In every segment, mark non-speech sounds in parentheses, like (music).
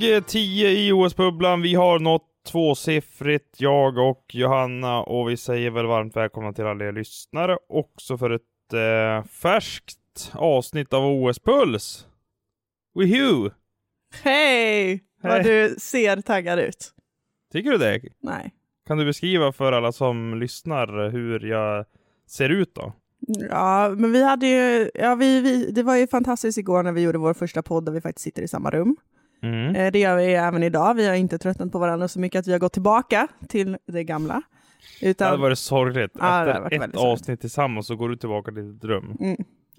Dag 10 i OS-bubblan. Vi har nått tvåsiffrigt, jag och Johanna, och vi säger väl varmt välkomna till alla er lyssnare också för ett eh, färskt avsnitt av OS-puls. Woohoo! Hej! Vad Hej. du ser taggad ut. Tycker du det? Nej. Kan du beskriva för alla som lyssnar hur jag ser ut då? Ja, men vi hade ju, ja, vi, vi, det var ju fantastiskt igår när vi gjorde vår första podd där vi faktiskt sitter i samma rum. Mm. Eh, Det gör vi även idag. Vi har inte tröttnat på varandra så mycket att vi har gått tillbaka till det gamla. Det Utan, hade varit sorgligt. Ja, det Efter varit ett avsnitt tillsammans så går du tillbaka till ditt rum. mm.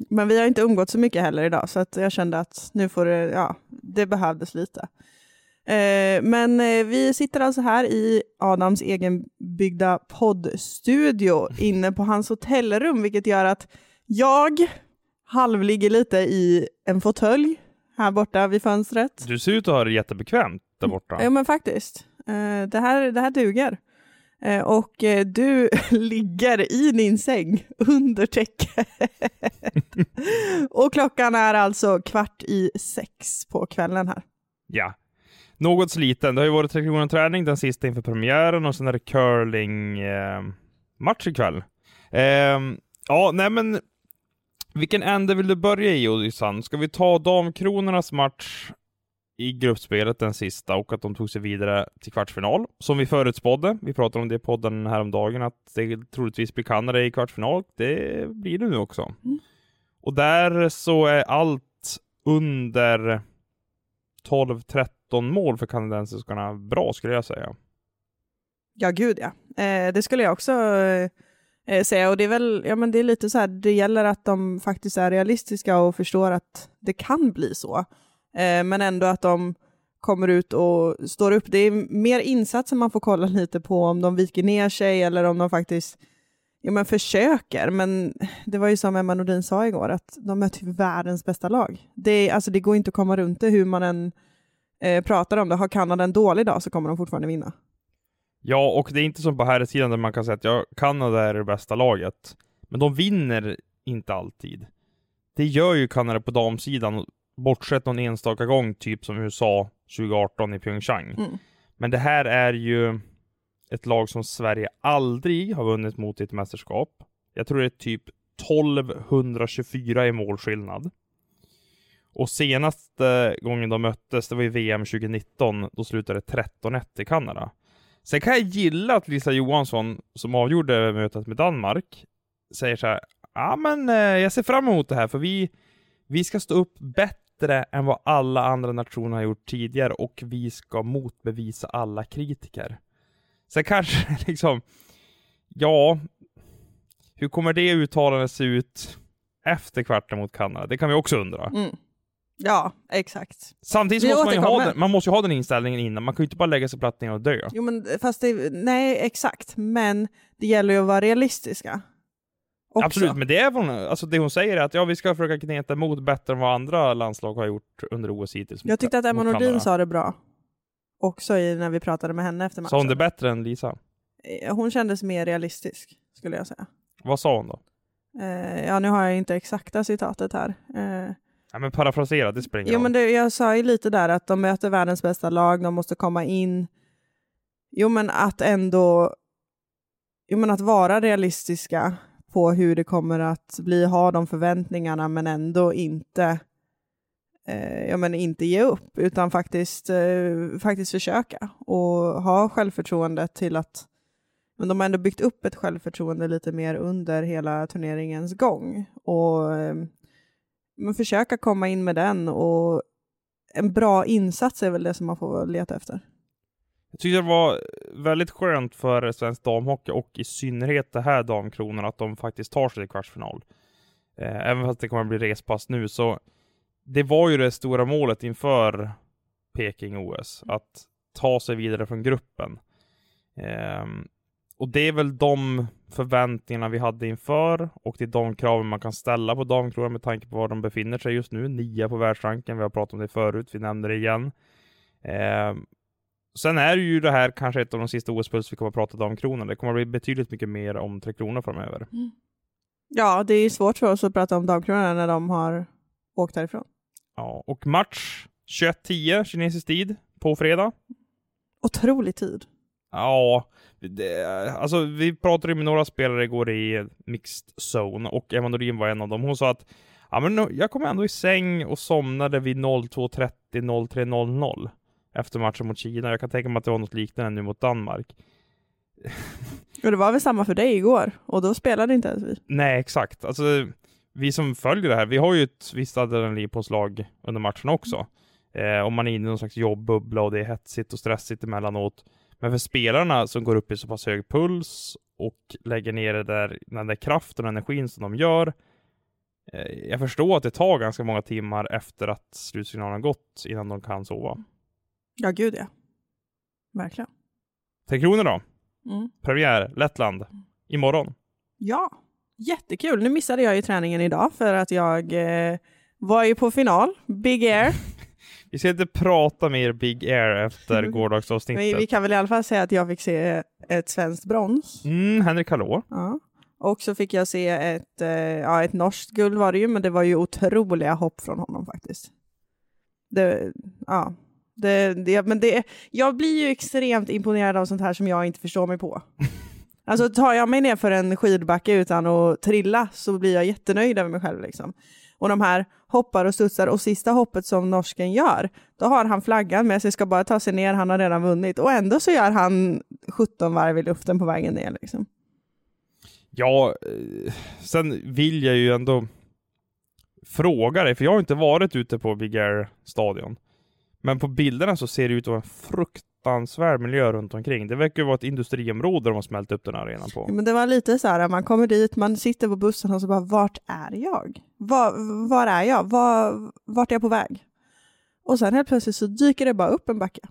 Men vi har inte umgått så mycket heller idag, så att jag kände att nu får det, ja, det behövdes lite. Eh, men eh, vi sitter alltså här i Adams egenbyggda poddstudio (laughs) inne på hans hotellrum, vilket gör att jag halvligger lite i en fåtölj här borta vid fönstret. Du ser ut att ha det jättebekvämt där borta. Ja men faktiskt. Eh, det, här, det här duger. Eh, och eh, du (laughs) ligger i din säng under täcket. (laughs) och klockan är alltså kvart i sex på kvällen här. Ja. Något sliten. Det har ju varit Tre Kronor träning, den sista inför premiären och sen är det curling eh, match ikväll. Eh, ja, nej men vilken ände vill du börja i Odyssan? Ska vi ta Damkronornas match i gruppspelet, den sista, och att de tog sig vidare till kvartsfinal, som vi förutspådde. Vi pratade om det i podden häromdagen, att det troligtvis blir Kanada i kvartsfinal. Det blir det nu också. Mm. Och där så är allt under 12-13 mål för kanadensiskarna bra skulle jag säga. Ja, gud ja. Eh, det skulle jag också eh, säga. Och det är väl, ja men det är lite så här, det gäller att de faktiskt är realistiska och förstår att det kan bli så. Eh, men ändå att de kommer ut och står upp. Det är mer insatser man får kolla lite på, om de viker ner sig eller om de faktiskt ja, men försöker. Men det var ju som Emma Nordin sa igår, att de möter typ världens bästa lag. Det, alltså, det går inte att komma runt det hur man än eh, pratar om det. Har Kanada en dålig dag så kommer de fortfarande vinna. Ja, och det är inte som på här sidan där man kan säga att ja, Kanada är det bästa laget. Men de vinner inte alltid. Det gör ju Kanada på damsidan, bortsett någon enstaka gång, typ som USA 2018 i Pyeongchang. Mm. Men det här är ju ett lag som Sverige aldrig har vunnit mot i ett mästerskap. Jag tror det är typ 1224 i målskillnad. Och senaste gången de möttes, det var i VM 2019, då slutade det 13-1 i Kanada. Sen kan jag gilla att Lisa Johansson, som avgjorde mötet med Danmark, säger så här, ja men eh, jag ser fram emot det här, för vi, vi ska stå upp bättre än vad alla andra nationer har gjort tidigare och vi ska motbevisa alla kritiker. Sen kanske (laughs) liksom, ja, hur kommer det uttalandet se ut efter kvarten mot Kanada? Det kan vi också undra. Mm. Ja, exakt. Samtidigt så Vi måste man ju ha den, man måste ju ha den inställningen innan, man kan ju inte bara lägga sig platt ner och dö. Jo, men fast det, nej, exakt. Men det gäller ju att vara realistiska. Också. Absolut, men det är hon, alltså det hon säger är att ja, vi ska försöka kneta emot bättre än vad andra landslag har gjort under OS hittills. Jag tyckte att Emma Nordin sa det bra. Också i, när vi pratade med henne efter matchen. Sa hon det bättre än Lisa? Eh, Hon kändes mer realistisk, skulle jag säga. Vad sa hon då? Eh, ja, nu har jag inte exakta citatet här. Eh, Ja, men parafrasera, det spelar ingen jo, roll. men det, jag sa ju lite där att de möter världens bästa lag, de måste komma in. Jo, men att ändå... Jo, men att vara realistiska på hur det kommer att bli, ha de förväntningarna, men ändå inte eh, ja, men inte ge upp, utan faktiskt, eh, faktiskt försöka och ha självförtroende till att men de har ändå byggt upp ett självförtroende lite mer under hela turneringens gång. Och eh, men försöka komma in med den och en bra insats är väl det som man får leta efter. Jag tyckte det var väldigt skönt för svensk damhockey och i synnerhet det här damkronorna att de faktiskt tar sig till kvartsfinal. Eh, även fast det kommer att bli respass nu så det var ju det stora målet inför Peking-OS, att ta sig vidare från gruppen. Ehm, och det är väl de förväntningarna vi hade inför och det är de kraven man kan ställa på damkronan med tanke på var de befinner sig just nu. Nia på världsranken, vi har pratat om det förut, vi nämner det igen. Eh, sen är ju det här kanske ett av de sista OS-puls vi kommer att prata damkronan. Det kommer att bli betydligt mycket mer om Tre Kronor framöver. Mm. Ja, det är svårt för oss att prata om damkronorna när de har åkt därifrån. Ja, och match 21.10 kinesisk tid på fredag. Otrolig tid. Ja, det, alltså vi pratade med några spelare igår i mixed zone och Emma Nordin var en av dem. Hon sa att ja, men jag kom ändå i säng och somnade vid 02.30, 03.00 efter matchen mot Kina. Jag kan tänka mig att det var något liknande nu mot Danmark. (laughs) Och det var väl samma för dig igår och då spelade inte ens vi. Nej, exakt. Alltså, vi som följer det här, vi har ju ett visst adrenalinpåslag under matchen också. Eh, om man är inne i någon slags jobbbubbla och det är hetsigt och stressigt emellanåt. Men för spelarna som går upp i så pass hög puls och lägger ner det där, den där kraften och energin som de gör. Eh, jag förstår att det tar ganska många timmar efter att slutsignalen gått innan de kan sova. Ja, gud ja. Verkligen. Tre kronor då? Mm. Premiär, Lettland, imorgon. Ja, jättekul. Nu missade jag ju träningen idag för att jag eh, var ju på final, Big Air. (laughs) Vi ska inte prata mer Big Air efter gårdagsavsnittet. Vi, vi kan väl i alla fall säga att jag fick se ett svenskt brons. Mm, Henrik Hallå. Ja. Och så fick jag se ett, eh, ja, ett norskt guld var det ju, men det var ju otroliga hopp från honom faktiskt. Det, ja, det, det, men det, jag blir ju extremt imponerad av sånt här som jag inte förstår mig på. (laughs) Alltså tar jag mig ner för en skidbacke utan att trilla så blir jag jättenöjd över mig själv. Liksom. Och de här hoppar och studsar och sista hoppet som norsken gör, då har han flaggan med sig, ska bara ta sig ner, han har redan vunnit. Och ändå så gör han 17 varv i luften på vägen ner. Liksom. Ja, eh, sen vill jag ju ändå fråga dig, för jag har inte varit ute på Big Air-stadion. Men på bilderna så ser det ut att vara en fruktansvärd miljö runt omkring. Det verkar ju vara ett industriområde de har smält upp den här arenan på. Ja, men det var lite så här, man kommer dit, man sitter på bussen och så bara, vart är jag? Var, var är jag? Var, vart är jag på väg? Och sen helt plötsligt så dyker det bara upp en backe.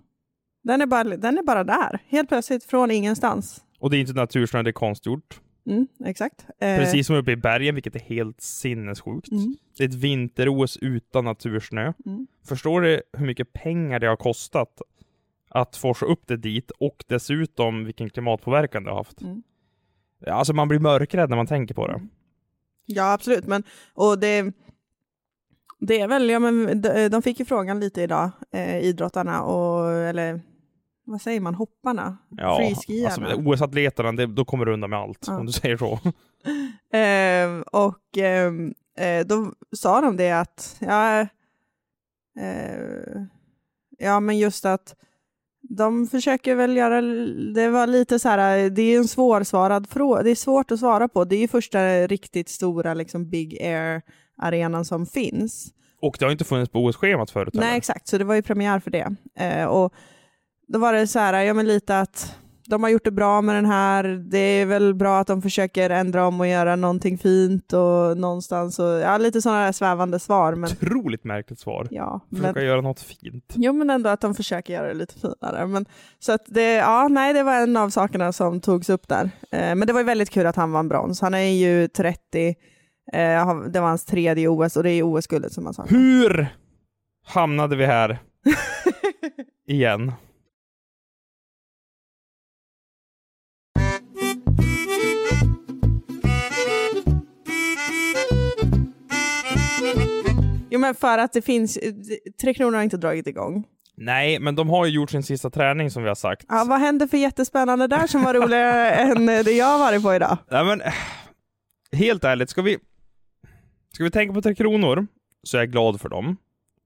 Den är bara, den är bara där, helt plötsligt från ingenstans. Och det är inte natursnö, det är konstgjort. Mm, exakt. Eh, Precis som uppe i bergen, vilket är helt sinnessjukt. Mm. Det är ett vinter-OS utan natursnö. Mm. Förstår du hur mycket pengar det har kostat att forsa upp det dit och dessutom vilken klimatpåverkan det har haft? Mm. Alltså man blir mörkrädd när man tänker på det. Ja, absolut. Men, och det, det är väl, ja, men de, de fick ju frågan lite idag, eh, idrottarna, och, eller vad säger man, hopparna? Ja, Freeskiarna. alltså, OS-atleterna, det- då kommer du undan med allt, Ja. om du säger så. (laughs) Ehm, och ehm, eh, då sa de det att, ja, eh, ja men just att de försöker väl göra, det var lite så här, det är en svårsvarad fråga, det är svårt att svara på, det är ju första riktigt stora liksom Big Air-arenan som finns. Och det har inte funnits på OS-schemat förut Nej, heller. exakt, så det var ju premiär för det. Eh, och då var det så här, ja men lite att de har gjort det bra med den här, det är väl bra att de försöker ändra om och göra någonting fint och någonstans, och, ja lite sådana där svävande svar. Men, Otroligt märkligt svar. ja, Försöka men, göra något fint. jo men ändå att de försöker göra det lite finare. Men, så att det, ja nej det var en av sakerna som togs upp där. Eh, men det var ju väldigt kul att han vann brons, han är ju 30, eh, det var hans tredje OS och det är OS-guldet som han sa. Hur hamnade vi här (laughs) igen? Jo men för att det finns, Tre Kronor har inte dragit igång. Nej, men de har ju gjort sin sista träning som vi har sagt. Ja, vad hände för jättespännande där som var roligare (laughs) än det jag har varit på idag? Nej, men eh, helt ärligt, ska vi, ska vi tänka på Tre Kronor så är jag glad för dem.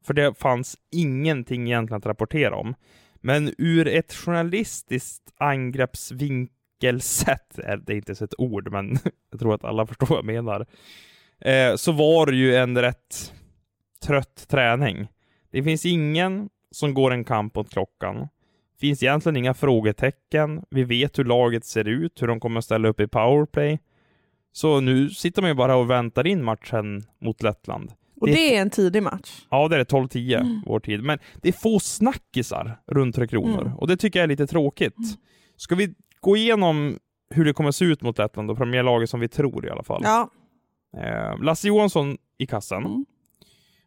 För det fanns ingenting egentligen att rapportera om. Men ur ett journalistiskt angreppsvinkelsätt, är det inte ens ett ord, men (laughs) jag tror att alla förstår vad jag menar, eh, så var det ju en rätt trött träning. Det finns ingen som går en kamp mot klockan Finns egentligen inga frågetecken. Vi vet hur laget ser ut, hur de kommer att ställa upp i powerplay. Så nu sitter man ju bara och väntar in matchen mot Lettland. Och Det- det är en tidig match. Ja, det är det 12-10 Mm. vår tid. Men det är få snackisar runt Tre Kronor Mm. och det tycker jag är lite tråkigt. Ska vi gå igenom hur det kommer se ut mot Lettland och premiärlaget som vi tror i alla fall. Ja. Eh, Lasse Johansson i kassen. Mm.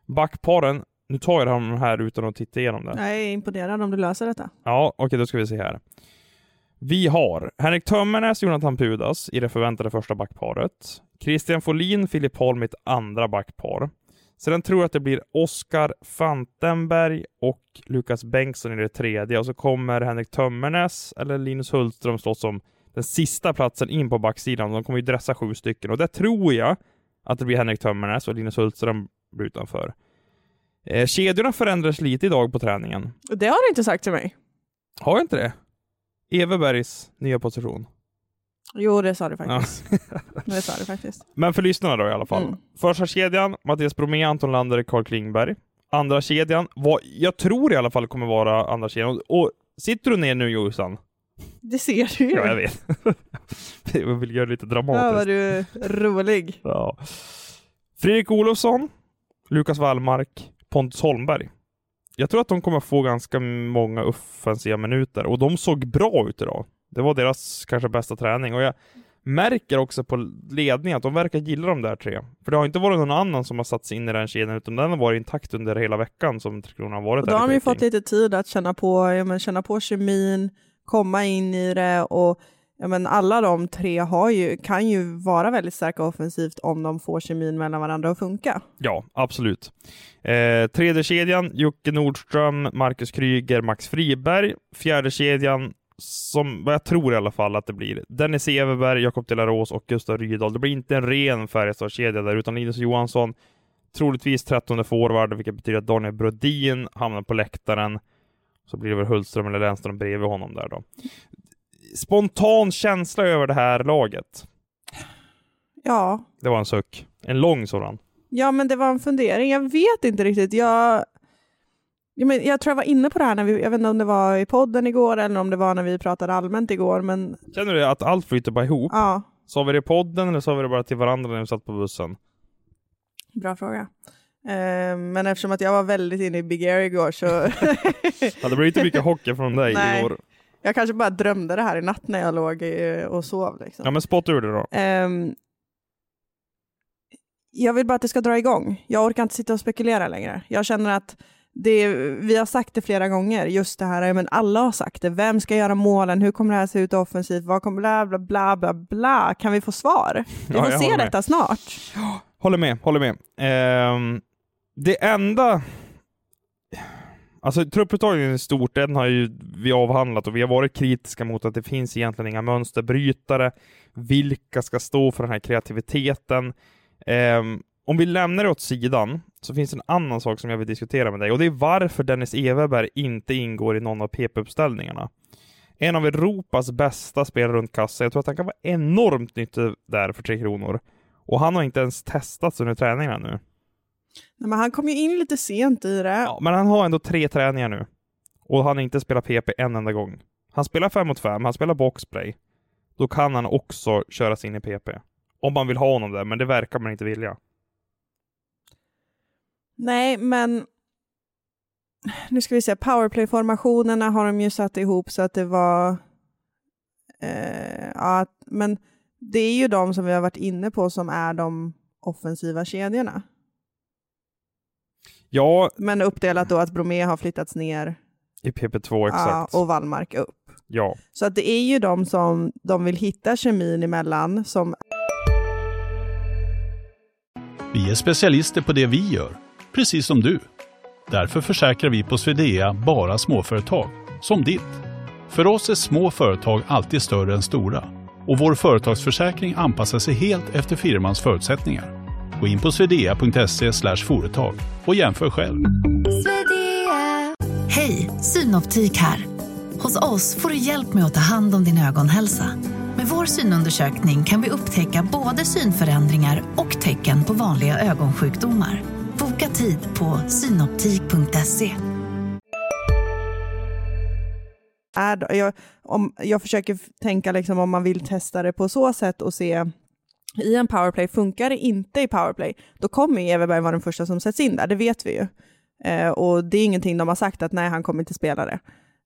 Backparen, nu tar jag de här utan att titta igenom det. Jag är imponerad om du löser detta. Ja, okej, då ska vi se här. Vi har Henrik Tömmernes, Jonathan Pudas i det förväntade första backparet. Christian Folin, Filip Holm i ett andra backpar. Sen tror jag att det blir Oskar Fantenberg och Lukas Bengtsson i det tredje och så kommer Henrik Tömmernes eller Linus Hultström slåss om den sista platsen in på backsidan. De kommer ju dressa sju stycken och där tror jag att det blir Henrik Tömmernes och Linus Hultström blir utanför. Eh, kedjorna förändras lite idag på träningen. Det har du inte sagt till mig. Har jag inte det? Everbergs nya position. Jo, det sa du faktiskt. (laughs) Det sa du faktiskt. Men för lyssnarna då i alla fall. Mm. Första kedjan, Mattias Bromé, Anton Lander, Carl Klingberg. Andra kedjan, vad jag tror i alla fall kommer vara andra kedjan. Och sitter du ner nu Jossan? Det ser du ju. Ja, jag vet. (laughs) jag vill göra det lite Ja, vad dramatiskt. du rolig. Ja. Fredrik Olofsson, Lukas Wallmark, Pontus Holmberg. Jag tror att de kommer få ganska många offensiva minuter och de såg bra ut idag. Det var deras kanske bästa träning och jag märker också på ledningen att de verkar gilla de där tre. För det har inte varit någon annan som har satt sig in i den kedjan utan den har varit intakt under hela veckan som Tre Kronor har varit Och då har de ju fått lite tid att känna på, ja, men, känna på kemin, komma in i det och ja, men, alla de tre har ju, kan ju vara väldigt starka offensivt om de får kemin mellan varandra att funka. Ja, absolut. Eh, tredje kedjan Jocke Nordström, Marcus Kryger, Max Friberg. Fjärde kedjan som vad jag tror i alla fall att det blir Dennis Everberg, Jakob Delarås och Gustav Rydahl. Det blir inte en ren Färjestadskedja där, utan Linus Johansson, troligtvis 13 forward, vilket betyder att Daniel Brodin hamnar på läktaren. Så blir det väl Hultström eller Lennström bredvid honom där då. Spontan känsla över det här laget. Ja, Det var en suck. En lång sådan. ja men det var en fundering. Jag vet inte riktigt. Jag, ja, men jag tror jag var inne på det här, när vi, jag vet inte om det var i podden igår eller om det var när vi pratade allmänt igår, men Känner du att allt flyter bara ihop? ja, Sa vi det i podden eller sa vi det bara till varandra när vi satt på bussen? bra fråga. Eh, men eftersom att jag var väldigt inne i Big Air igår så (laughs) Ja, det blev inte mycket hockey från dig Nej. igår. Jag kanske bara drömde det här i natt när jag låg och sov. Liksom. Ja, men spotta ur det då. Ehm, jag vill bara att det ska dra igång. Jag orkar inte sitta och spekulera längre. Jag känner att det, vi har sagt det flera gånger, just det här, men alla har sagt det. Vem ska göra målen? Hur kommer det här se ut offensivt? Vad kommer bla bla bla bla bla? Kan vi få svar? Vi Ja, får jag se med. detta snart. Håller med, håller med. Ehm, det enda... Alltså trupputtagningen i stort, den har ju vi avhandlat och vi har varit kritiska mot att det finns egentligen inga mönsterbrytare. Vilka ska stå för den här kreativiteten? Um, om vi lämnar det åt sidan så finns det en annan sak som jag vill diskutera med dig och det är varför Dennis Everberg inte ingår i någon av PP-uppställningarna. En av Europas bästa spelare runt kassa. Jag tror att han kan vara enormt nyttig där för Tre Kronor. Och han har inte ens testats under träningarna nu. Nej, Men han kom ju in lite sent i det. Ja, men han har ändå tre träningar nu. Och han har inte spelat PP en enda gång. Han spelar fem mot fem, han spelar boxplay. Då kan han också köras in i PP. Om man vill ha honom där, men det verkar man inte vilja. Nej, men nu ska vi se, powerplay-formationerna har de ju satt ihop så att det var... Eh, ja, men det är ju de som vi har varit inne på som är de offensiva kedjorna. Ja, Men uppdelat då att Bromé har flyttats ner i PP2 exakt. ja, och Wallmark upp. Ja. Så att det är ju de som de vill hitta kemin emellan som Vi är specialister på det vi gör, precis som du. Därför försäkrar vi på Swedea bara småföretag, som ditt. För oss är små företag alltid större än stora och vår företagsförsäkring anpassar sig helt efter firmans förutsättningar. Gå in på swedea.se företag och jämför själv. Hej, Synoptik här. Hos oss får du hjälp med att ta hand om din ögonhälsa. Med vår synundersökning kan vi upptäcka både synförändringar och tecken på vanliga ögonsjukdomar. Boka tid på synoptik.se. jag, om, jag försöker tänka liksom om man vill testa det på så sätt och se i en powerplay, funkar det inte i powerplay, då kommer ju Everberg vara den första som sätts in där, det vet vi ju. Eh, och det är ingenting de har sagt att nej, han kommer inte spela det.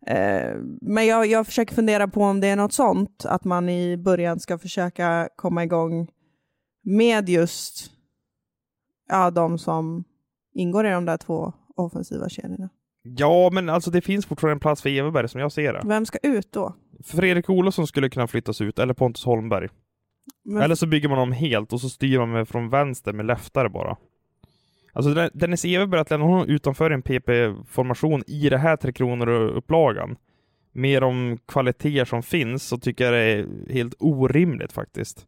Eh, men jag, jag försöker fundera på om det är något sånt, att man i början ska försöka komma igång med just ja, de som ingår i de där två offensiva kedjorna. Ja, men alltså det finns fortfarande en plats för Everberg som jag ser det. Vem ska ut då? Fredrik Olofsson skulle kunna flyttas ut, eller Pontus Holmberg. Men, Eller så bygger man om helt och så styr man med från vänster med leftare bara. Alltså Den- Dennis Everberg, att lämna honom utanför en PP-formation i det här Tre Kronor-upplagan, med de kvaliteter som finns, så tycker jag det är helt orimligt faktiskt.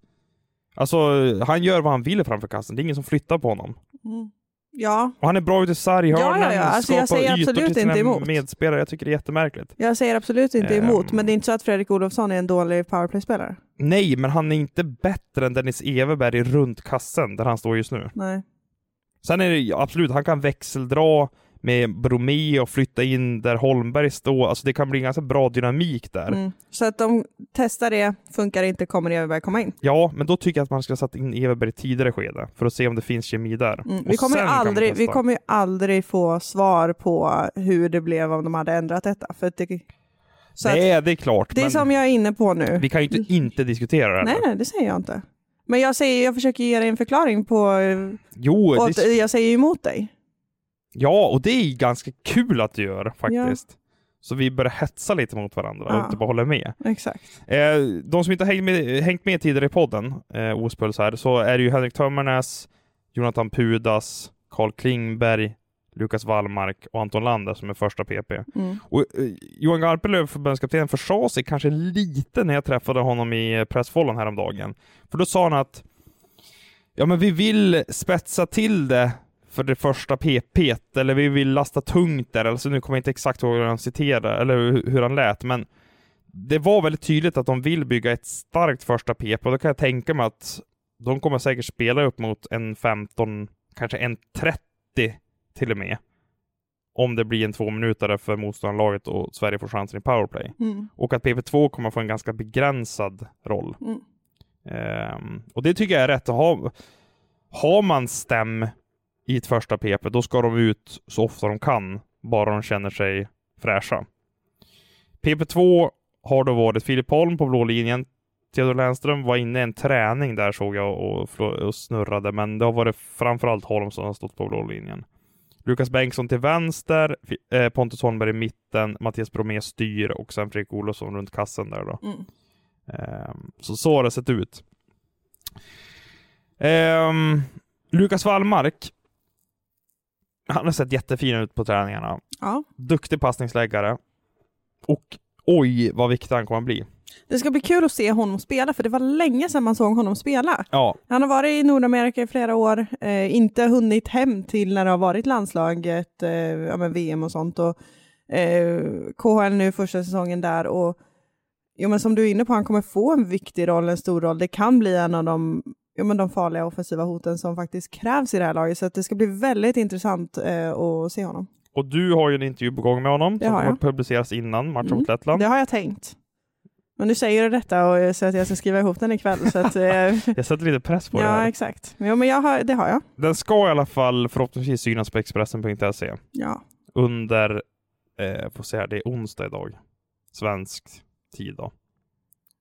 Alltså, han gör vad han vill framför kassen. Det är ingen som flyttar på honom. Mm. Ja, Och han är bra ute i sarghörnen, Ja, ja, ja. Alltså, jag säger absolut till sina inte emot. medspelare. Jag tycker det är jättemärkligt. jag säger absolut inte emot, Ehm. men det är inte så att Fredrik Olofsson är en dålig powerplay-spelare. Nej, men han är inte bättre än Dennis Everberg runt kassen, där han står just nu. Nej. Sen är det absolut, han kan växeldra med Bromé och flytta in där Holmberg står. Alltså det kan bli en ganska bra dynamik där. Mm. Så att de testar det, funkar det inte kommer Everberg komma in. Ja, men då tycker jag att man ska sätta in Everberg i tidigare skede för att se om det finns kemi där. Mm. Vi, kommer aldrig, vi kommer ju aldrig få svar på hur det blev om de hade ändrat detta. För att det, så att, Nej, det är klart. det är som jag är inne på nu. Vi kan ju inte inte diskutera det. Nej, nej, det säger jag inte. Men jag, säger, jag försöker ge dig en förklaring på... Jo, det, att jag säger emot dig. Ja, och det är ganska kul att du gör faktiskt. Så vi börjar hetsa lite mot varandra och Ja. inte bara håller med. Exakt. Eh, de som inte hängt med, hängt med tidigare i podden, eh, Ospuls här, så är det ju Henrik Tömmernes, Jonathan Pudas, Carl Klingberg, Lukas Wallmark och Anton Lander som är första PP. Mm. Och, eh, Johan Garpenlöv, förbundskapten, försade sig kanske lite när jag träffade honom i eh, pressfollen häromdagen. För då sa han att ja, men vi vill spetsa till det för det första PP, eller vi vill lasta tungt där, alltså nu kommer jag inte exakt ihåg hur han citerade, eller hur, han lät, men det var väldigt tydligt att de vill bygga ett starkt första PP, och då kan jag tänka mig att de kommer säkert spela upp mot en 15, kanske en 30 till och med. Om det blir en två minuter för motståndarlaget och Sverige får chansen i powerplay. Mm. Och att PP2 kommer få en ganska begränsad roll. Mm. Ehm, och det tycker jag är rätt att ha. Har man stäm i ett första PP, då ska de ut så ofta de kan, bara de känner sig fräscha. PP2 har då varit Filip Holm på blå linjen. Theodor Lennström var inne i en träning där såg jag och, och snurrade, men det har varit framförallt Holm som har stått på blå linjen. Lukas Bengtsson till vänster, eh, Pontus Holmberg i mitten, Mattias Bromé styr och sen Fredrik Olofsson runt kassen där då. Mm. Ehm, så så har det sett ut. Ehm, Lukas Wallmark. Han har sett jättefin ut på träningarna. Ja. Duktig passningsläggare. Och oj, vad viktig han kommer att bli. Det ska bli kul att se honom spela, för det var länge sedan man såg honom spela. Ja, Han har varit i Nordamerika i flera år, eh, inte hunnit hem till när det har varit landslaget, eh, ja, men VM och sånt. Och, eh, KHL nu första säsongen där. Och, jo, men som du är inne på, han kommer få en viktig roll, en stor roll. Det kan bli en av de, ja, men de farliga offensiva hoten som faktiskt krävs i det här laget. Så att det ska bli väldigt intressant eh, att se honom. och du har ju en intervju på gång med honom Det som har kommer jag. publiceras innan matchen Mm, mot Lettland. Det har jag tänkt. Men nu säger du detta och säger att jag ska skriva ihop den ikväll. Så att, eh, (laughs) Jag sätter lite press på det ja, här. exakt. Jo, men jag har, det har jag. Den ska i alla fall förhoppningsvis synas på Expressen.se Ja. under, eh, får se här, det är onsdag idag. Svensk tid då.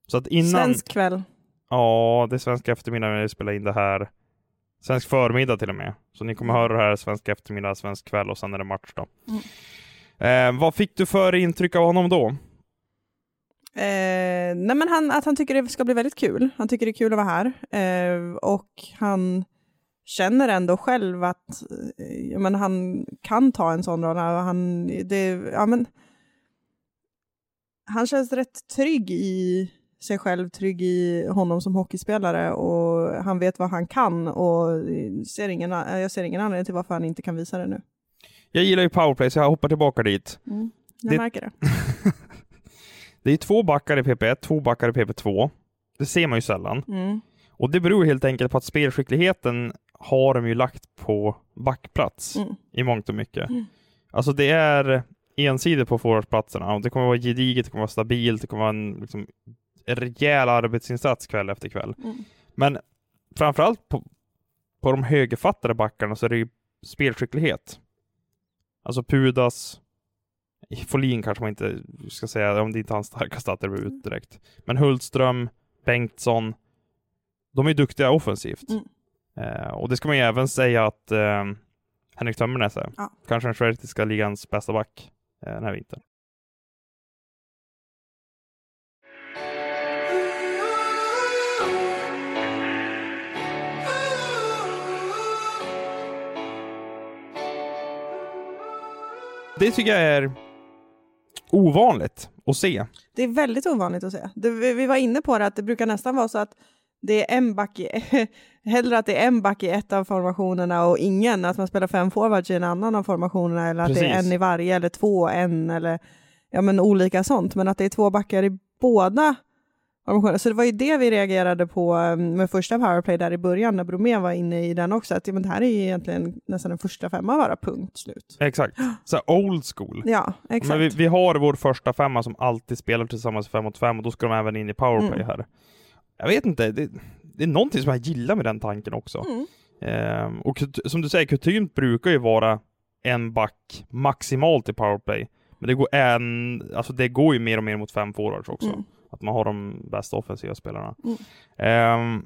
Så att innan... Svensk kväll. Ja, det är svensk eftermiddag när vi spelar in det här. Svensk förmiddag till och med. Så ni kommer höra det här svensk eftermiddag, svensk kväll och sen är det match då. Eh, vad fick du för intryck av honom då? Eh, nej men han, att han tycker det ska bli väldigt kul. Han tycker det är kul att vara här. Eh, och han känner ändå själv att eh, men han kan ta en sån roll. Han, det, ja, men, han känns rätt trygg i sig själv, trygg i honom som hockeyspelare och han vet vad han kan och ser ingen, jag ser ingen anledning till varför han inte kan visa det nu. Jag gillar ju powerplay så jag hoppar tillbaka dit. Mm. Jag Det- märker det. (laughs) Det är två backar i PP1, två backar i PP2. Det ser man ju sällan. Mm. Och det beror helt enkelt på att spelskickligheten har de ju lagt på backplats Mm. i mångt och mycket. Mm. Alltså det är ensidigt på forwardsplatserna. Och Det kommer vara gediget, det kommer vara stabilt, det kommer vara en, liksom, rejäl arbetsinsats kväll efter kväll. Mm. Men framförallt på, på de högerfattade backarna så är det ju spelskicklighet. Alltså Pudas, Folin kanske man inte ska säga, om det inte är hans starkaste attribut direkt. Men Hultström, Bengtsson, de är duktiga offensivt. Mm. Eh, och det ska man ju även säga att eh, Henrik Tömmernes är. Ja. Kanske den schweiziska ligans bästa back eh, den här vintern. Det tycker jag är ovanligt att se. Det är väldigt ovanligt att se. Det, vi var inne på det, att det brukar nästan vara så att det är en back i, (laughs) hellre att det är en back i ett av formationerna och ingen, att man spelar fem forwards i en annan av formationerna, eller att det är Precis. en i varje, eller två, en, eller ja men olika sånt, men att det är två backar i båda. Så det var ju det vi reagerade på eh, med första powerplay där i början, när Bromé var inne i den också, att men det här är ju egentligen nästan den första femma bara, punkt slut. Exakt. Så old school. (gasps) Ja, exakt. Men vi, vi har vår första femma som alltid spelar tillsammans fem mot fem och då ska de även in i powerplay Mm. här. Jag vet inte, det, det är någonting som jag gillar med den tanken också. Mm. Ehm, och som du säger, kutymt brukar ju vara en back maximalt i powerplay. Men det går, en, alltså det går ju mer och mer mot fem forwards också. Mm. Att man har de bästa offensiva spelarna. Mm. Ehm,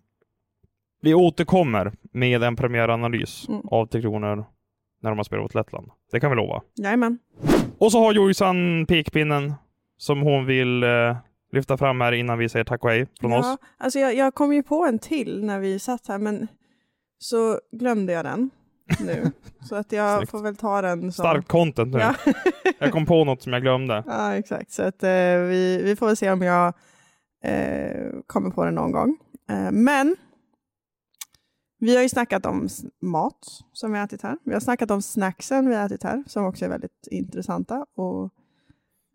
vi återkommer med en premiäranalys Mm. av Tre Kronor när de har spelat mot Lettland. Det kan vi lova. Jajamän. Och så har Jojsan pekpinnen som hon vill eh, lyfta fram här innan vi säger tack och hej från oss. Alltså jag, jag kom ju på en till när vi satt här, men så glömde jag den nu. (laughs) så att jag Snyggt. får väl ta den som... Stark content nu. Ja. (laughs) Jag kom på något som jag glömde. ja, exakt. Så att eh, vi, vi får väl se om jag eh, kommer på den någon gång. Eh, men vi har ju snackat om mat som vi har ätit här. Vi har snackat om snacksen vi har ätit här, som också är väldigt intressanta. Och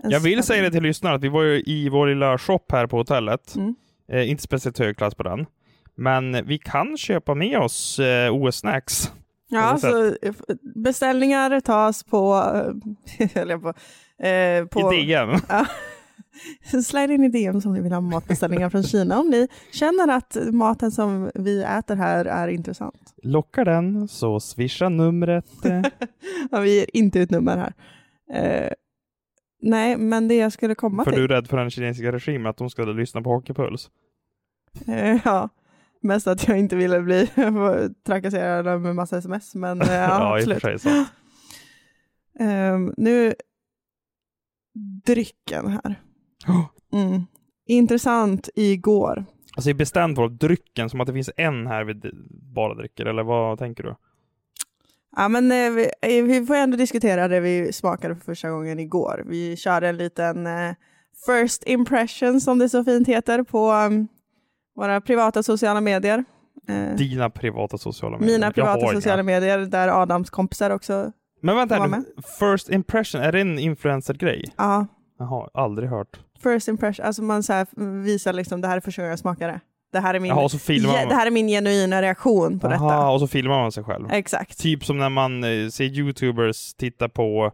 Jag vill säga det till lyssnarna att vi var ju i vår lilla shop här på hotellet. Mm. Eh, inte speciellt hög klass på den. Men vi kan köpa med oss eh, OS-snacks. Ja, På så eh, beställningar tas på, eh, (laughs) på, eh, på I DM. (laughs) Ja. Slide in i DM som ni vill ha matbeställningar från Kina om ni känner att maten som vi äter här är intressant. Lockar den så swisha numret. (laughs) Ja, vi ger inte ut nummer här. Eh, nej, men det jag skulle komma för till. du är rädd för den kinesiska regimen, att de ska lyssna på Hockeypuls. Eh, ja, mest att jag inte ville bli (laughs) trakasserad med massa sms, men eh, (laughs) ja, Ja, absolut. (laughs) Ehm, nu, drycken här. (gasps) Mm. Intressant igår. Alltså, är bestämd på drycken, som att det finns en här vi bara dricker, eller vad tänker du? Ja, men eh, vi, eh, vi får ändå diskutera det vi smakade för första gången igår. Vi körde en liten eh, first impression som det så fint heter på um, våra privata sociala medier. Eh, Dina privata sociala medier. mina privata har inga. sociala medier där Adams kompisar också. Men vänta, här, first impression, är det en influencer-grej? Ja, Jaha, aldrig hört. first impression, alltså man så visar liksom det här är första gången jag smakar det. Det här är min, Jaha, det här är min genuina reaktion på detta. Aha, och så filmar man sig själv. Exakt. Typ som när man eh, ser youtubers titta på,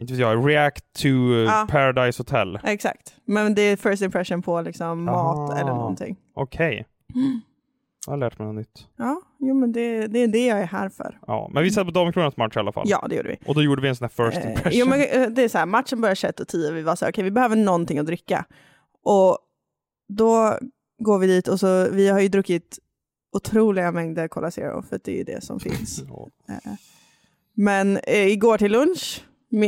inte vet jag, react to eh, Ja. Paradise Hotel. Exakt. Men det är first impression på liksom mat Ah. eller någonting. Okej. (gasps) Jag har lärt mig något nytt. Ja, jo, men det, det är det jag är här för. Ja, men vi satt på Damkronans match i alla fall. Ja, det gjorde vi. Och då gjorde vi en sån här first Eh, impression. jo, men eh, det är så här, matchen börjar 21 och 10 vi var så här, okej vi behöver någonting att dricka. Och då går vi dit och så, vi har ju druckit otroliga mängder Cola Zero, för det är ju det som finns. (laughs) Ja. Eh, Men eh, igår till lunch,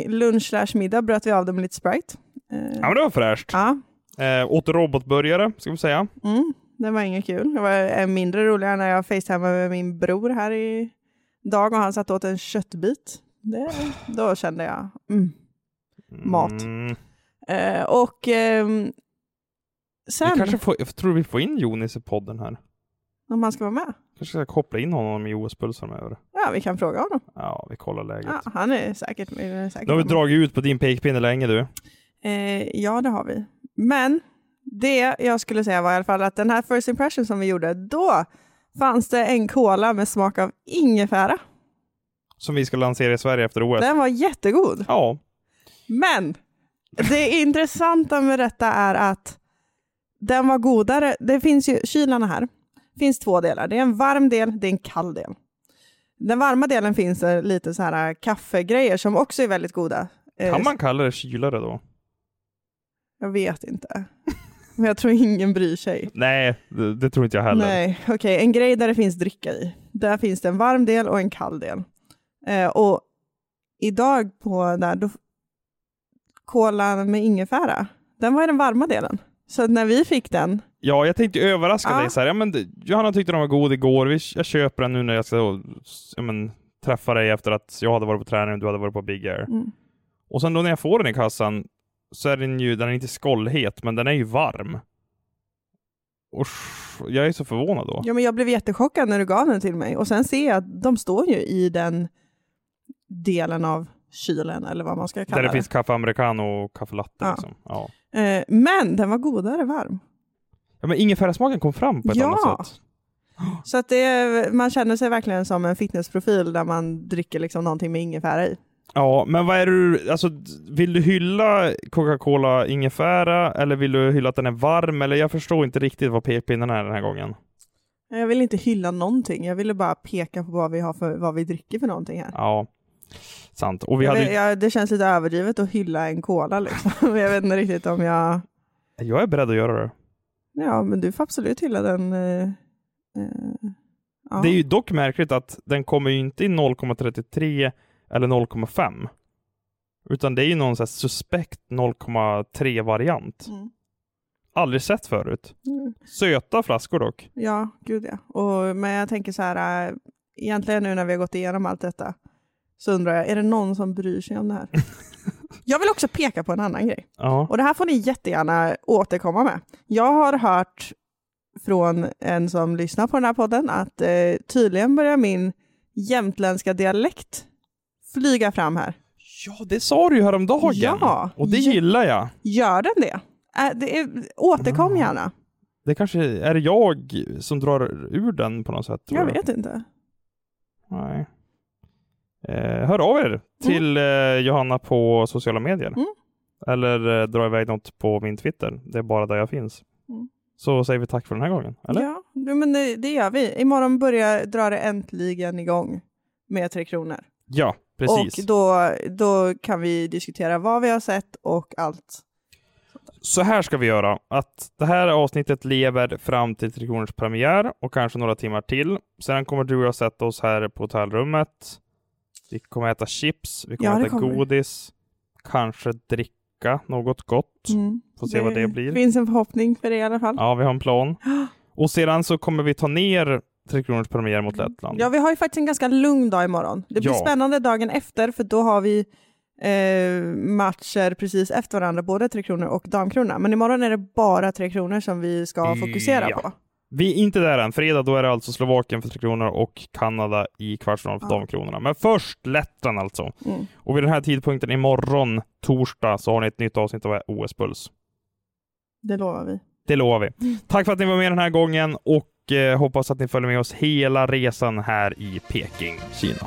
lunch slash middag, bröt vi av det med lite Sprite. Eh, ja, men det var fräscht. ja, Eh, åt robotburgare, ska vi säga. mm, det var inget kul. Det var eh, mindre roligare när jag facetimade med min bror här i dag och han satt åt en köttbit. Det, då kände jag, mm. Mat. Mm. Eh, och Vi sen, kanske får, jag tror vi får in Jonis i podden här. om han ska vara med, Kanske ska koppla in honom i OS-pulsen över. Ja vi kan fråga honom. Ja, vi kollar läget. Ja, han är säkert, är säkert Nu har vi med. dragit ut på din pekpinne länge du. Eh, ja, det har vi. Men det jag skulle säga var i alla fall att den här first impression som vi gjorde, då fanns det en cola med smak av ingefära. Som vi ska lansera i Sverige efter OS. Den var jättegod. Ja. Men det intressanta med detta är att den var godare. Det finns ju, kylarna här, finns två delar. Det är en varm del, det är en kall del. Den varma delen finns det lite så här kaffegrejer som också är väldigt goda. Eh, Kan man kalla det kylare då? Jag vet inte. (laughs) Men jag tror ingen bryr sig. Nej, det, det tror inte jag heller. Nej, okej. En grej där det finns dricka i. Där finns det en varm del och en kall del. Eh, och idag på där, då, kolan med ingefära, den var i den varma delen. Så när vi fick den, Ja, jag tänkte överraska Ja. dig så här. Ja, men, Johanna tyckte de var god igår, Vi, jag köper den nu när jag ska ja, men, träffa dig efter att jag hade varit på träning och du hade varit på Big Air. mm, Och sen då när jag får den i kassan så är den ju, den är inte skållhet, men den är ju varm. Och jag är så förvånad då. ja, men jag blev jättechockad när du gav den till mig. Och sen ser jag att de står ju i den delen av kylen, eller vad man ska kalla Där det det. finns kaffe americano och kaffe latte. Ja. Liksom. Ja. Eh, men den var godare varm. Ja, men ingefärasmaken kom fram på ett Ja. annat sätt. Så att det, man känner sig verkligen som en fitnessprofil där man dricker liksom någonting med ingefära i. Ja, men vad är du, alltså vill du hylla Coca-Cola ingefära eller vill du hylla att den är varm? Eller jag förstår inte riktigt vad pekpinnen är den här gången. Jag vill inte hylla någonting, jag ville bara peka på vad vi, har för, vad vi dricker för någonting här. Ja, sant. Och vi hade, vet- jag, det känns lite överdrivet att hylla en cola liksom. (laughs) jag vet inte riktigt om jag... jag är beredd att göra det. Ja, men du får absolut hylla den. Eh, eh, ja. Det är ju dock märkligt att den kommer ju inte i 0,33 eller 0,5. Utan det är ju någon här suspekt 0,3 variant. Mm. Aldrig sett förut. Mm. Söta flaskor dock. Ja, gud ja. Och, men jag tänker så här, äh, egentligen nu när vi har gått igenom allt detta, så undrar jag, är det någon som bryr sig om det här? (laughs) jag vill också peka på en annan grej. Ja. Och det här får ni jättegärna återkomma med. Jag har hört från en som lyssnar på den här podden att eh, tydligen börjar min jämtländska dialekt flyga fram här. ja, det sa du ju häromdagen. Ja. Och det Ja. gillar jag. Gör den det? Äh, det är, återkom Ah. gärna. Det kanske är jag som drar ur den på något sätt. tror Jag vet inte. Nej. Eh, hör av er till eh, Johanna på sociala medier. Mm. Eller eh, dra iväg något på min Twitter. Det är bara där jag finns. Mm. Så säger vi tack för den här gången. Eller? Ja, men det, det gör vi. Imorgon börjar drar det äntligen igång med Tre Kronor. Ja, precis. Och då, då kan vi diskutera vad vi har sett och allt. Så här ska vi göra. Att det här avsnittet lever fram till Tre Kronors premiär och kanske några timmar till. Sen kommer du och jag sätta oss här på hotellrummet. Vi kommer äta chips, vi kommer Ja, det äta kommer godis, kanske dricka något gott. Får se vad det blir. Mm. finns en förhoppning för det i alla fall. Ja, vi har en plan. (gasps) Och sedan så kommer vi ta ner Tre Kronors premiär mot Lettland. Ja, vi har ju faktiskt en ganska lugn dag imorgon. Det blir Ja. spännande dagen efter, för då har vi eh, matcher precis efter varandra, både Tre Kronor och Damkrona. Men imorgon är det bara Tre Kronor som vi ska fokusera Ja. på. Vi är inte där än. Fredag då är det alltså Slovakien för Tre Kronor och Kanada i kvartsfinal för Ja. Damkronorna. Men först Lettland alltså. Mm. Och vid den här tidpunkten imorgon, torsdag, så har ni ett nytt avsnitt av OS-puls. Det lovar vi. Det lovar vi. Mm. Tack för att ni var med den här gången och eh, hoppas att ni följer med oss hela resan här i Peking, Kina.